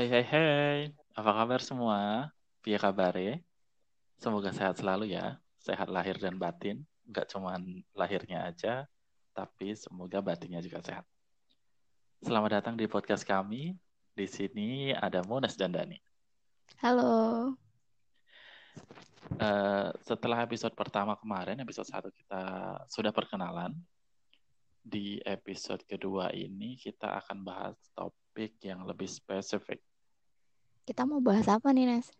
Hai hai hai, apa kabar semua? Piye kabare? Semoga sehat selalu ya, sehat lahir dan batin. Nggak cuman lahirnya aja, tapi semoga batinnya juga sehat. Selamat datang di podcast kami. Di sini ada Monas dan Dani. Halo. Uh, setelah episode pertama kemarin, episode satu kita sudah perkenalan. Di episode kedua ini kita akan bahas topik yang lebih spesifik. Kita mau bahas apa nih, Nes?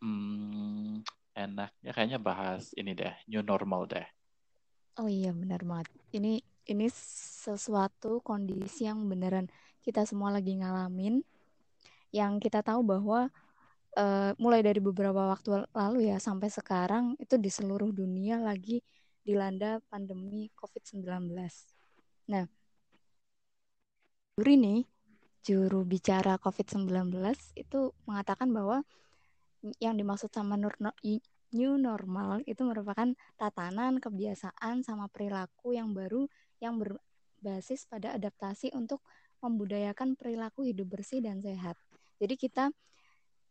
Hmm, enaknya kayaknya bahas ini deh, new normal deh. Oh iya, benar banget. Ini ini sesuatu kondisi yang beneran kita semua lagi ngalamin. Yang kita tahu bahwa uh, mulai dari beberapa waktu lalu ya sampai sekarang itu di seluruh dunia lagi dilanda pandemi COVID-19. Nah, Yuri nih, juru bicara COVID-19 itu mengatakan bahwa yang dimaksud sama new normal itu merupakan tatanan, kebiasaan, sama perilaku yang baru yang berbasis pada adaptasi untuk membudayakan perilaku hidup bersih dan sehat. Jadi kita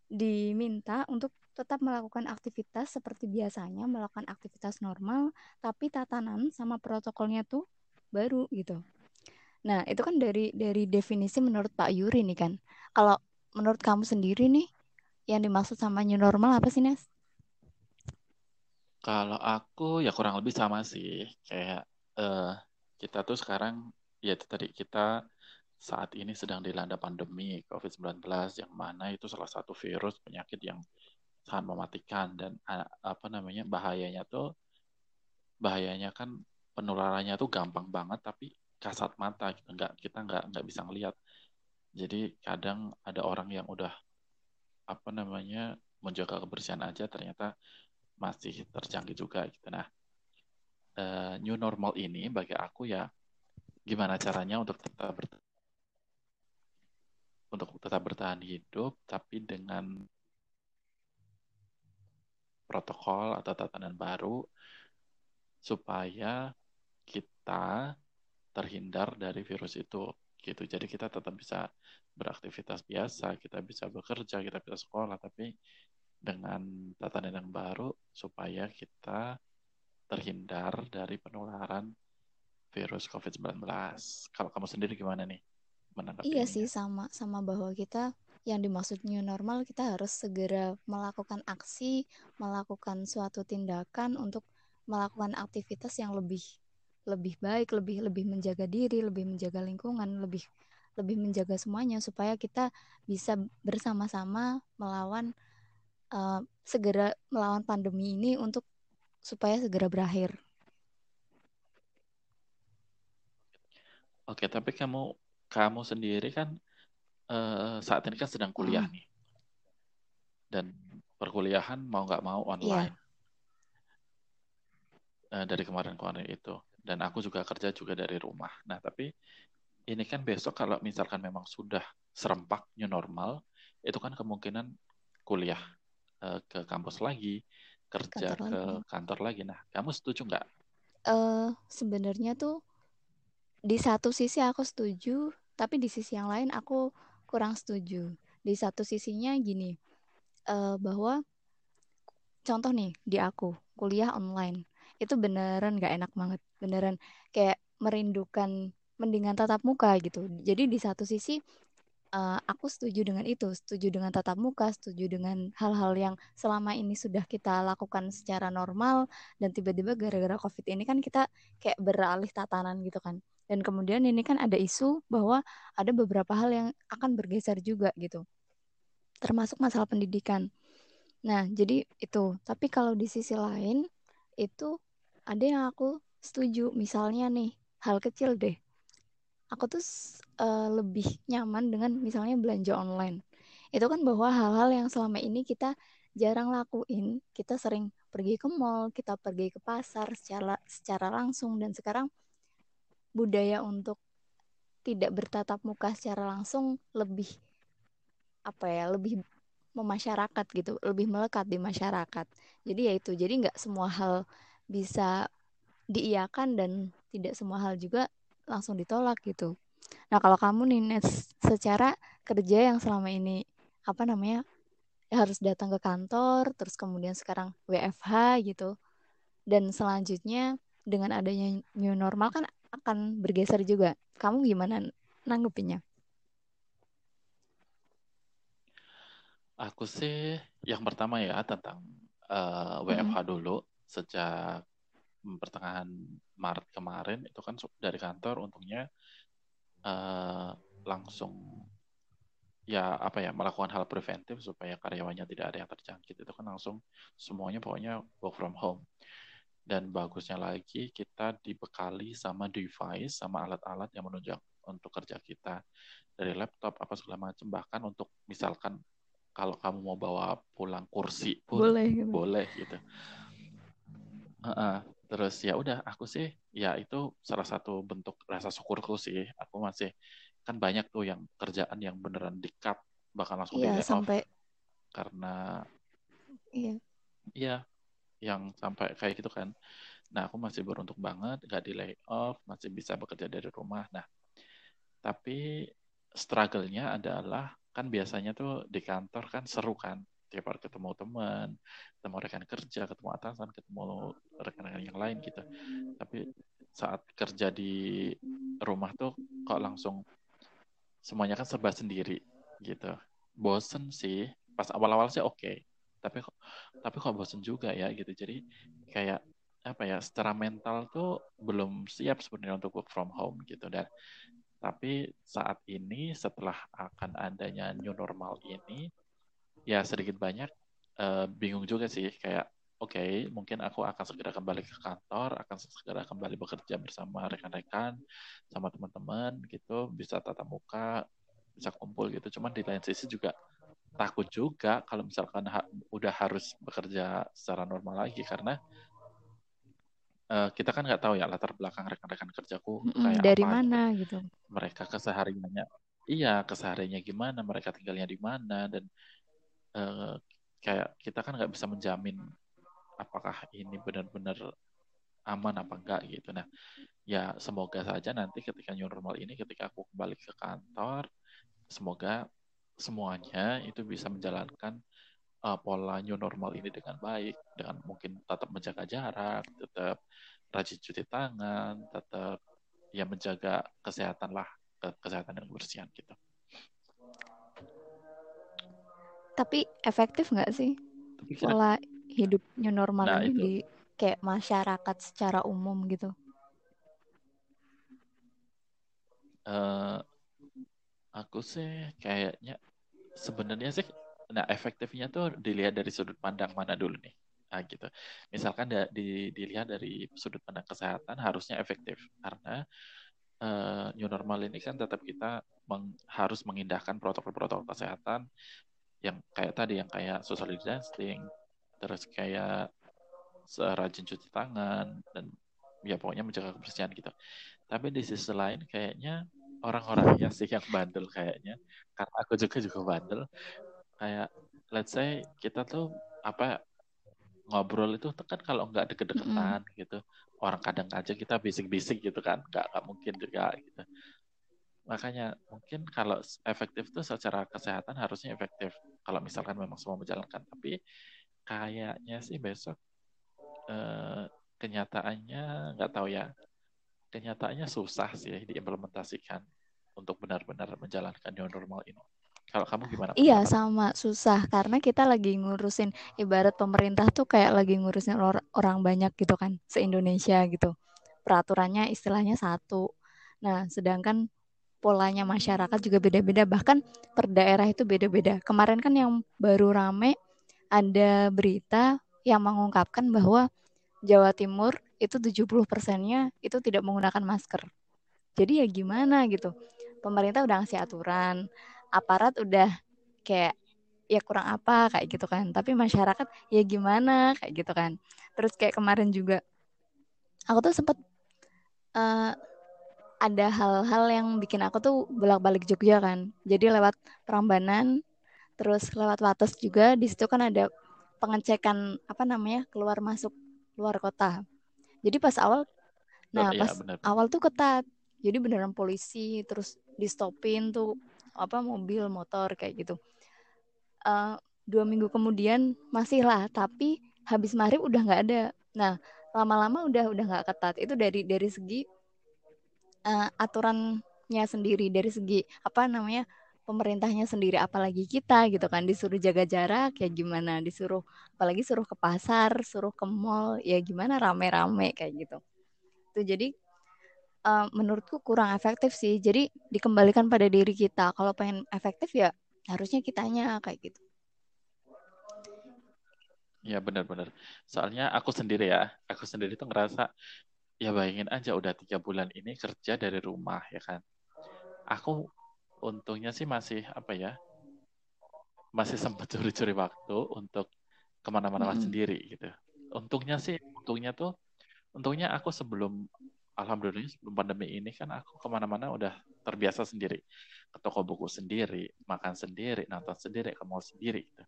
diminta untuk tetap melakukan aktivitas seperti biasanya, melakukan aktivitas normal, tapi tatanan sama protokolnya tuh baru gitu. Nah, itu kan dari dari definisi menurut Pak Yuri nih kan. Kalau menurut kamu sendiri nih, yang dimaksud sama new normal apa sih, Nes? Kalau aku ya kurang lebih sama sih. Kayak uh, kita tuh sekarang, ya tadi, kita saat ini sedang dilanda pandemi COVID-19 yang mana itu salah satu virus penyakit yang sangat mematikan dan apa namanya bahayanya tuh bahayanya kan penularannya tuh gampang banget tapi kasat mata gitu. Nggak kita nggak nggak bisa ngelihat. Jadi kadang ada orang yang udah apa namanya menjaga kebersihan aja ternyata masih terjangkit juga gitu. Nah uh, new normal ini bagi aku ya gimana caranya untuk tetap untuk tetap bertahan hidup tapi dengan protokol atau tatanan baru supaya kita terhindar dari virus itu gitu. Jadi kita tetap bisa beraktivitas biasa, kita bisa bekerja, kita bisa sekolah, tapi dengan tatanan yang baru supaya kita terhindar dari penularan virus COVID-19. Kalau kamu sendiri gimana nih? Iya sih sama sama bahwa kita yang dimaksud new normal kita harus segera melakukan aksi, melakukan suatu tindakan untuk melakukan aktivitas yang lebih lebih baik, lebih lebih menjaga diri, lebih menjaga lingkungan, lebih lebih menjaga semuanya supaya kita bisa bersama-sama melawan uh, segera melawan pandemi ini untuk supaya segera berakhir. Oke, tapi kamu kamu sendiri kan uh, saat ini kan sedang kuliah hmm. nih. Dan perkuliahan mau nggak mau iya. online. Yeah. Uh, dari kemarin-kemarin itu. Dan aku juga kerja juga dari rumah. Nah, tapi ini kan besok kalau misalkan memang sudah serempak new normal, itu kan kemungkinan kuliah uh, ke kampus lagi, kerja kantor ke lagi. kantor lagi. Nah, kamu setuju nggak? Uh, sebenarnya tuh di satu sisi aku setuju, tapi di sisi yang lain aku kurang setuju. Di satu sisinya gini, uh, bahwa contoh nih di aku kuliah online itu beneran gak enak banget, beneran kayak merindukan mendingan tatap muka gitu. Jadi di satu sisi uh, aku setuju dengan itu, setuju dengan tatap muka, setuju dengan hal-hal yang selama ini sudah kita lakukan secara normal dan tiba-tiba gara-gara covid ini kan kita kayak beralih tatanan gitu kan. Dan kemudian ini kan ada isu bahwa ada beberapa hal yang akan bergeser juga gitu. Termasuk masalah pendidikan. Nah, jadi itu. Tapi kalau di sisi lain itu ada yang aku setuju. Misalnya nih, hal kecil deh. Aku tuh uh, lebih nyaman dengan misalnya belanja online. Itu kan bahwa hal-hal yang selama ini kita jarang lakuin. Kita sering pergi ke mall, kita pergi ke pasar secara secara langsung dan sekarang budaya untuk tidak bertatap muka secara langsung lebih apa ya lebih memasyarakat gitu lebih melekat di masyarakat jadi ya itu jadi nggak semua hal bisa diiakan dan tidak semua hal juga langsung ditolak gitu. Nah kalau kamu nih Nes, secara kerja yang selama ini apa namanya ya harus datang ke kantor terus kemudian sekarang WFH gitu dan selanjutnya dengan adanya new normal kan akan bergeser juga. Kamu gimana nanggepinnya? Aku sih yang pertama ya tentang uh, eh, WFH hmm. dulu. Sejak pertengahan Maret kemarin itu kan dari kantor untungnya uh, langsung ya apa ya melakukan hal preventif supaya karyawannya tidak ada yang terjangkit itu kan langsung semuanya pokoknya work from home dan bagusnya lagi kita dibekali sama device sama alat-alat yang menunjang untuk kerja kita dari laptop apa segala macam bahkan untuk misalkan kalau kamu mau bawa pulang kursi pun boleh gitu. boleh gitu uh -uh. Terus ya udah aku sih ya itu salah satu bentuk rasa syukurku sih. Aku masih kan banyak tuh yang kerjaan yang beneran di cut bahkan langsung iya, di sampai... off karena iya. Iya yang sampai kayak gitu kan. Nah aku masih beruntung banget gak di lay off masih bisa bekerja dari rumah. Nah tapi struggle-nya adalah kan biasanya tuh di kantor kan seru kan tiap hari ketemu teman, ketemu rekan kerja, ketemu atasan, ketemu rekan-rekan yang lain gitu. Tapi saat kerja di rumah tuh kok langsung semuanya kan serba sendiri gitu. Bosen sih. Pas awal-awal sih oke. Okay. Tapi kok tapi kok bosen juga ya gitu. Jadi kayak apa ya secara mental tuh belum siap sebenarnya untuk work from home gitu dan tapi saat ini setelah akan adanya new normal ini, ya sedikit banyak uh, bingung juga sih kayak oke okay, mungkin aku akan segera kembali ke kantor, akan segera kembali bekerja bersama rekan-rekan, sama teman-teman gitu, bisa tatap muka, bisa kumpul gitu. Cuman di lain sisi juga takut juga kalau misalkan ha udah harus bekerja secara normal lagi karena uh, kita kan nggak tahu ya latar belakang rekan-rekan kerjaku kayak dari apa, mana gitu. gitu. Mereka kesehariannya, iya kesehariannya gimana, mereka tinggalnya di mana dan uh, kayak kita kan nggak bisa menjamin apakah ini benar-benar aman apa enggak gitu. Nah, ya semoga saja nanti ketika new normal ini, ketika aku kembali ke kantor, semoga semuanya itu bisa menjalankan uh, pola new normal ini dengan baik, dengan mungkin tetap menjaga jarak, tetap rajin cuci tangan, tetap ya menjaga kesehatan lah, kesehatan dan kebersihan gitu. Tapi efektif nggak sih pola hidup new normal nah, ini itu. di kayak masyarakat secara umum gitu? Uh, aku sih kayaknya sebenarnya sih Nah, efektifnya tuh dilihat dari sudut pandang mana dulu nih. Nah, gitu. Misalkan da, di, dilihat dari sudut pandang kesehatan harusnya efektif karena uh, new normal ini kan tetap kita meng, harus mengindahkan protokol-protokol kesehatan yang kayak tadi yang kayak social distancing, terus kayak rajin cuci tangan dan ya pokoknya menjaga kebersihan gitu. Tapi di sisi lain kayaknya orang-orangnya sih yang bandel kayaknya karena aku juga juga bandel kayak let's say kita tuh apa ngobrol itu kan kalau nggak deket-deketan mm. gitu orang kadang aja kita bisik-bisik gitu kan nggak nggak mungkin juga gitu makanya mungkin kalau efektif tuh secara kesehatan harusnya efektif. Kalau misalkan memang semua menjalankan. Tapi kayaknya sih besok eh, kenyataannya nggak tahu ya. Kenyataannya susah sih diimplementasikan untuk benar-benar menjalankan new normal ini. Kalau kamu gimana? Iya, sama. Susah. Karena kita lagi ngurusin ibarat pemerintah tuh kayak lagi ngurusin or orang banyak gitu kan, se-Indonesia gitu. Peraturannya istilahnya satu. Nah, sedangkan polanya masyarakat juga beda-beda, bahkan per daerah itu beda-beda. Kemarin kan yang baru rame ada berita yang mengungkapkan bahwa Jawa Timur itu 70 persennya itu tidak menggunakan masker. Jadi ya gimana gitu. Pemerintah udah ngasih aturan, aparat udah kayak ya kurang apa kayak gitu kan tapi masyarakat ya gimana kayak gitu kan terus kayak kemarin juga aku tuh sempet uh, ada hal-hal yang bikin aku tuh bolak-balik Jogja kan. Jadi lewat Prambanan terus lewat Wates juga di situ kan ada pengecekan apa namanya keluar masuk luar kota. Jadi pas awal nah iya, pas bener. awal tuh ketat. Jadi beneran polisi terus di stopin tuh apa mobil motor kayak gitu. Uh, dua minggu kemudian masih lah tapi habis maghrib udah nggak ada. Nah lama-lama udah udah nggak ketat. Itu dari dari segi uh, aturannya sendiri dari segi apa namanya pemerintahnya sendiri apalagi kita gitu kan. Disuruh jaga jarak ya gimana? Disuruh apalagi suruh ke pasar suruh ke mall ya gimana? Rame-rame kayak gitu. Tuh jadi uh, menurutku kurang efektif sih. Jadi dikembalikan pada diri kita. Kalau pengen efektif ya harusnya kitanya kayak gitu. Ya benar-benar. Soalnya aku sendiri ya, aku sendiri tuh ngerasa ya bayangin aja udah tiga bulan ini kerja dari rumah ya kan? Aku untungnya sih masih apa ya masih sempat curi-curi waktu untuk ke mana-mana hmm. sendiri gitu. Untungnya sih untungnya tuh untungnya aku sebelum alhamdulillah sebelum pandemi ini kan aku ke mana-mana udah terbiasa sendiri. Ke toko buku sendiri makan sendiri nonton sendiri ke mall sendiri gitu.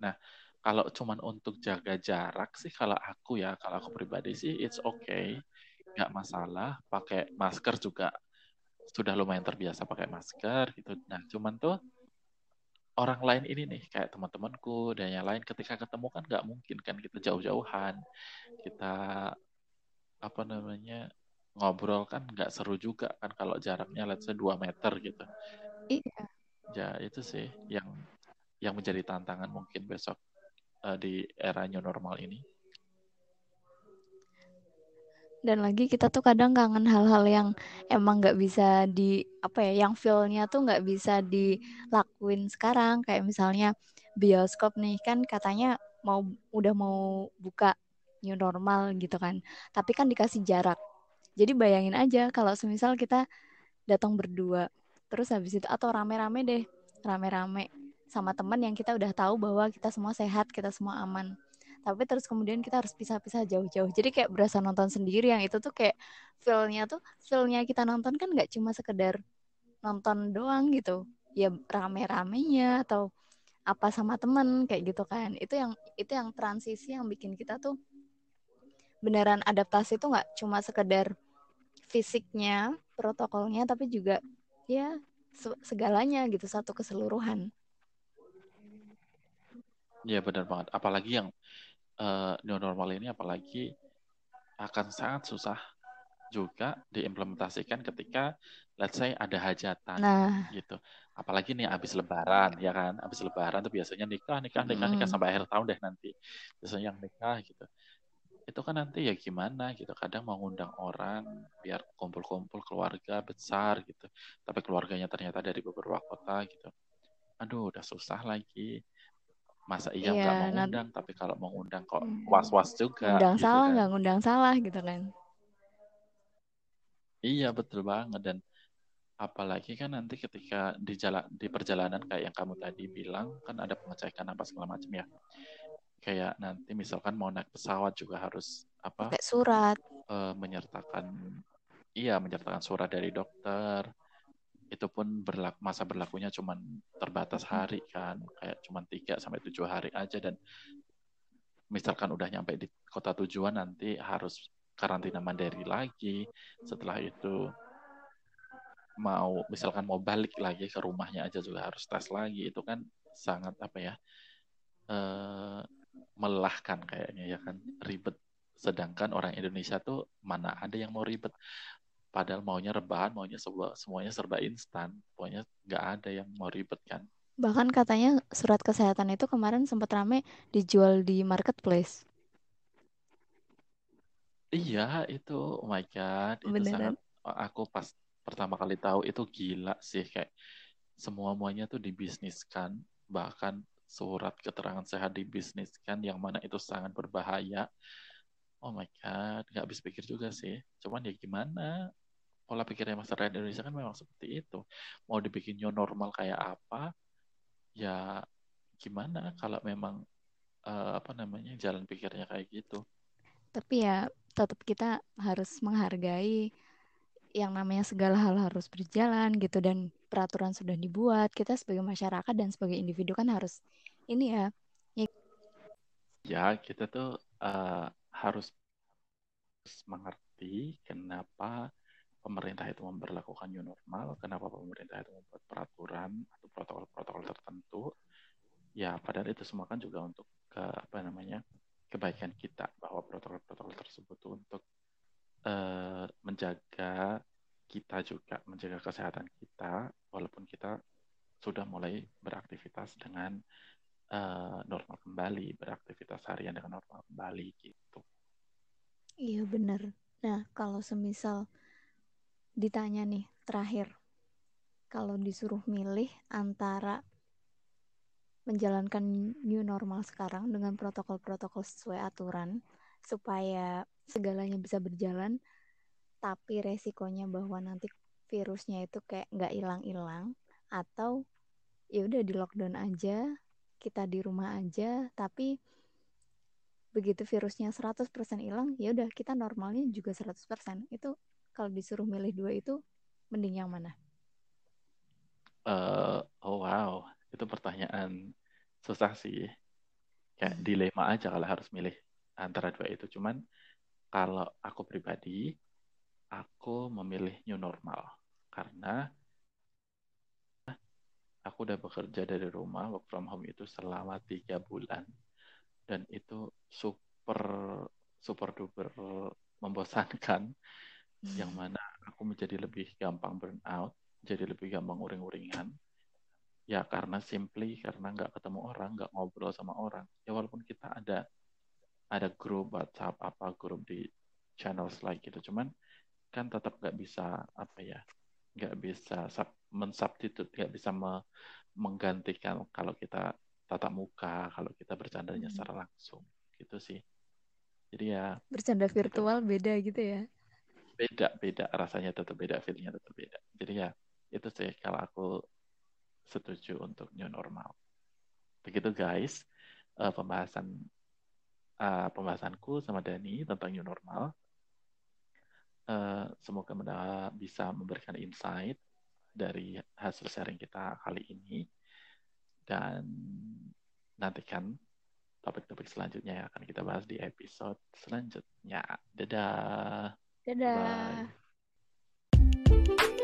Nah kalau cuman untuk jaga jarak sih kalau aku ya kalau aku pribadi sih it's okay. Nggak masalah pakai masker juga sudah lumayan terbiasa pakai masker gitu. Nah cuman tuh orang lain ini nih kayak teman-temanku dan yang lain ketika ketemu kan nggak mungkin kan kita jauh-jauhan. Kita apa namanya ngobrol kan nggak seru juga kan kalau jaraknya let's say 2 meter gitu. Iya. Ya itu sih yang yang menjadi tantangan mungkin besok uh, di era new normal ini. Dan lagi kita tuh kadang kangen hal-hal yang emang nggak bisa di apa ya, yang feelnya tuh nggak bisa dilakuin sekarang. Kayak misalnya bioskop nih kan katanya mau udah mau buka new normal gitu kan. Tapi kan dikasih jarak. Jadi bayangin aja kalau semisal kita datang berdua, terus habis itu atau rame-rame deh, rame-rame sama teman yang kita udah tahu bahwa kita semua sehat, kita semua aman. Tapi terus kemudian kita harus pisah-pisah jauh-jauh. Jadi kayak berasa nonton sendiri yang itu tuh kayak feel-nya tuh, feel-nya kita nonton kan nggak cuma sekedar nonton doang gitu. Ya rame-ramenya atau apa sama temen kayak gitu kan. Itu yang itu yang transisi yang bikin kita tuh beneran adaptasi tuh nggak cuma sekedar fisiknya, protokolnya, tapi juga ya segalanya gitu satu keseluruhan. Iya benar banget. Apalagi yang uh, new normal ini apalagi akan sangat susah juga diimplementasikan ketika let's say ada hajatan nah. gitu. Apalagi nih habis lebaran ya kan. Habis lebaran tuh biasanya nikah, nikah, nikah, nikah sampai akhir tahun deh nanti. Biasanya yang nikah gitu. Itu kan nanti ya gimana gitu. Kadang mau ngundang orang biar kumpul-kumpul keluarga besar gitu. Tapi keluarganya ternyata dari beberapa kota gitu. Aduh, udah susah lagi masa iya nggak iya, mau undang tapi kalau mau undang kok hmm. was-was juga undang gitu salah kan. nggak kan. ngundang salah gitu kan iya betul banget dan apalagi kan nanti ketika di jalan di perjalanan kayak yang kamu tadi bilang kan ada pengecekan apa segala macam ya kayak nanti misalkan mau naik pesawat juga harus apa Kayak surat uh, menyertakan iya menyertakan surat dari dokter itu pun berlaku, masa berlakunya cuma terbatas hari kan kayak cuma tiga sampai tujuh hari aja dan misalkan udah nyampe di kota tujuan nanti harus karantina mandiri lagi. Setelah itu mau misalkan mau balik lagi ke rumahnya aja juga harus tes lagi. Itu kan sangat apa ya eh, melelahkan kayaknya ya kan ribet. Sedangkan orang Indonesia tuh mana ada yang mau ribet Padahal maunya rebahan, maunya sebuah, semuanya serba instan. Pokoknya nggak ada yang mau ribet kan. Bahkan katanya surat kesehatan itu kemarin sempat rame dijual di marketplace. Iya, itu oh my god, itu Beneran? sangat aku pas pertama kali tahu itu gila sih kayak semua muanya tuh dibisniskan, bahkan surat keterangan sehat dibisniskan yang mana itu sangat berbahaya. Oh my god, nggak habis pikir juga sih. Cuman ya gimana? Pola pikirnya masyarakat Indonesia kan memang seperti itu. Mau dibikin new normal kayak apa, ya gimana kalau memang uh, apa namanya jalan pikirnya kayak gitu. Tapi ya tetap kita harus menghargai yang namanya segala hal harus berjalan gitu dan peraturan sudah dibuat. Kita sebagai masyarakat dan sebagai individu kan harus ini ya. Ya, kita tuh uh, harus mengerti kenapa pemerintah itu memperlakukan new normal, kenapa pemerintah itu membuat peraturan atau protokol-protokol tertentu, ya padahal itu semua kan juga untuk ke apa namanya kebaikan kita bahwa protokol-protokol tersebut untuk uh, menjaga kita juga menjaga kesehatan kita walaupun kita sudah mulai beraktivitas dengan uh, normal kembali beraktivitas harian dengan normal kembali gitu. Iya benar. Nah kalau semisal ditanya nih terakhir, kalau disuruh milih antara menjalankan new normal sekarang dengan protokol-protokol sesuai aturan supaya segalanya bisa berjalan, tapi resikonya bahwa nanti virusnya itu kayak nggak hilang-hilang atau ya udah di lockdown aja, kita di rumah aja, tapi begitu virusnya 100% hilang, ya udah kita normalnya juga 100%. Itu kalau disuruh milih dua itu mending yang mana? Uh, oh wow, itu pertanyaan susah sih. Kayak hmm. dilema aja kalau harus milih antara dua itu. Cuman kalau aku pribadi, aku memilih new normal karena aku udah bekerja dari rumah work from home itu selama tiga bulan dan itu super super duper membosankan yang mana aku menjadi lebih gampang burn out, jadi lebih gampang uring-uringan. Ya karena simply karena nggak ketemu orang, nggak ngobrol sama orang. Ya walaupun kita ada ada grup WhatsApp apa grup di channel like gitu, cuman kan tetap nggak bisa apa ya, nggak bisa sub, mensubstitute, nggak bisa me, menggantikan kalau kita tatap muka, kalau kita bercandanya hmm. secara langsung, gitu sih. Jadi ya bercanda virtual gitu. beda gitu ya beda beda. Rasanya tetap beda feelnya tetap beda. Jadi ya itu sih kalau aku setuju untuk new normal. Begitu guys. Uh, pembahasan uh, pembahasanku sama Dani tentang new normal. Uh, semoga bisa memberikan insight dari hasil sharing kita kali ini. Dan nantikan topik-topik selanjutnya yang akan kita bahas di episode selanjutnya. Dadah. Dadah. Bye.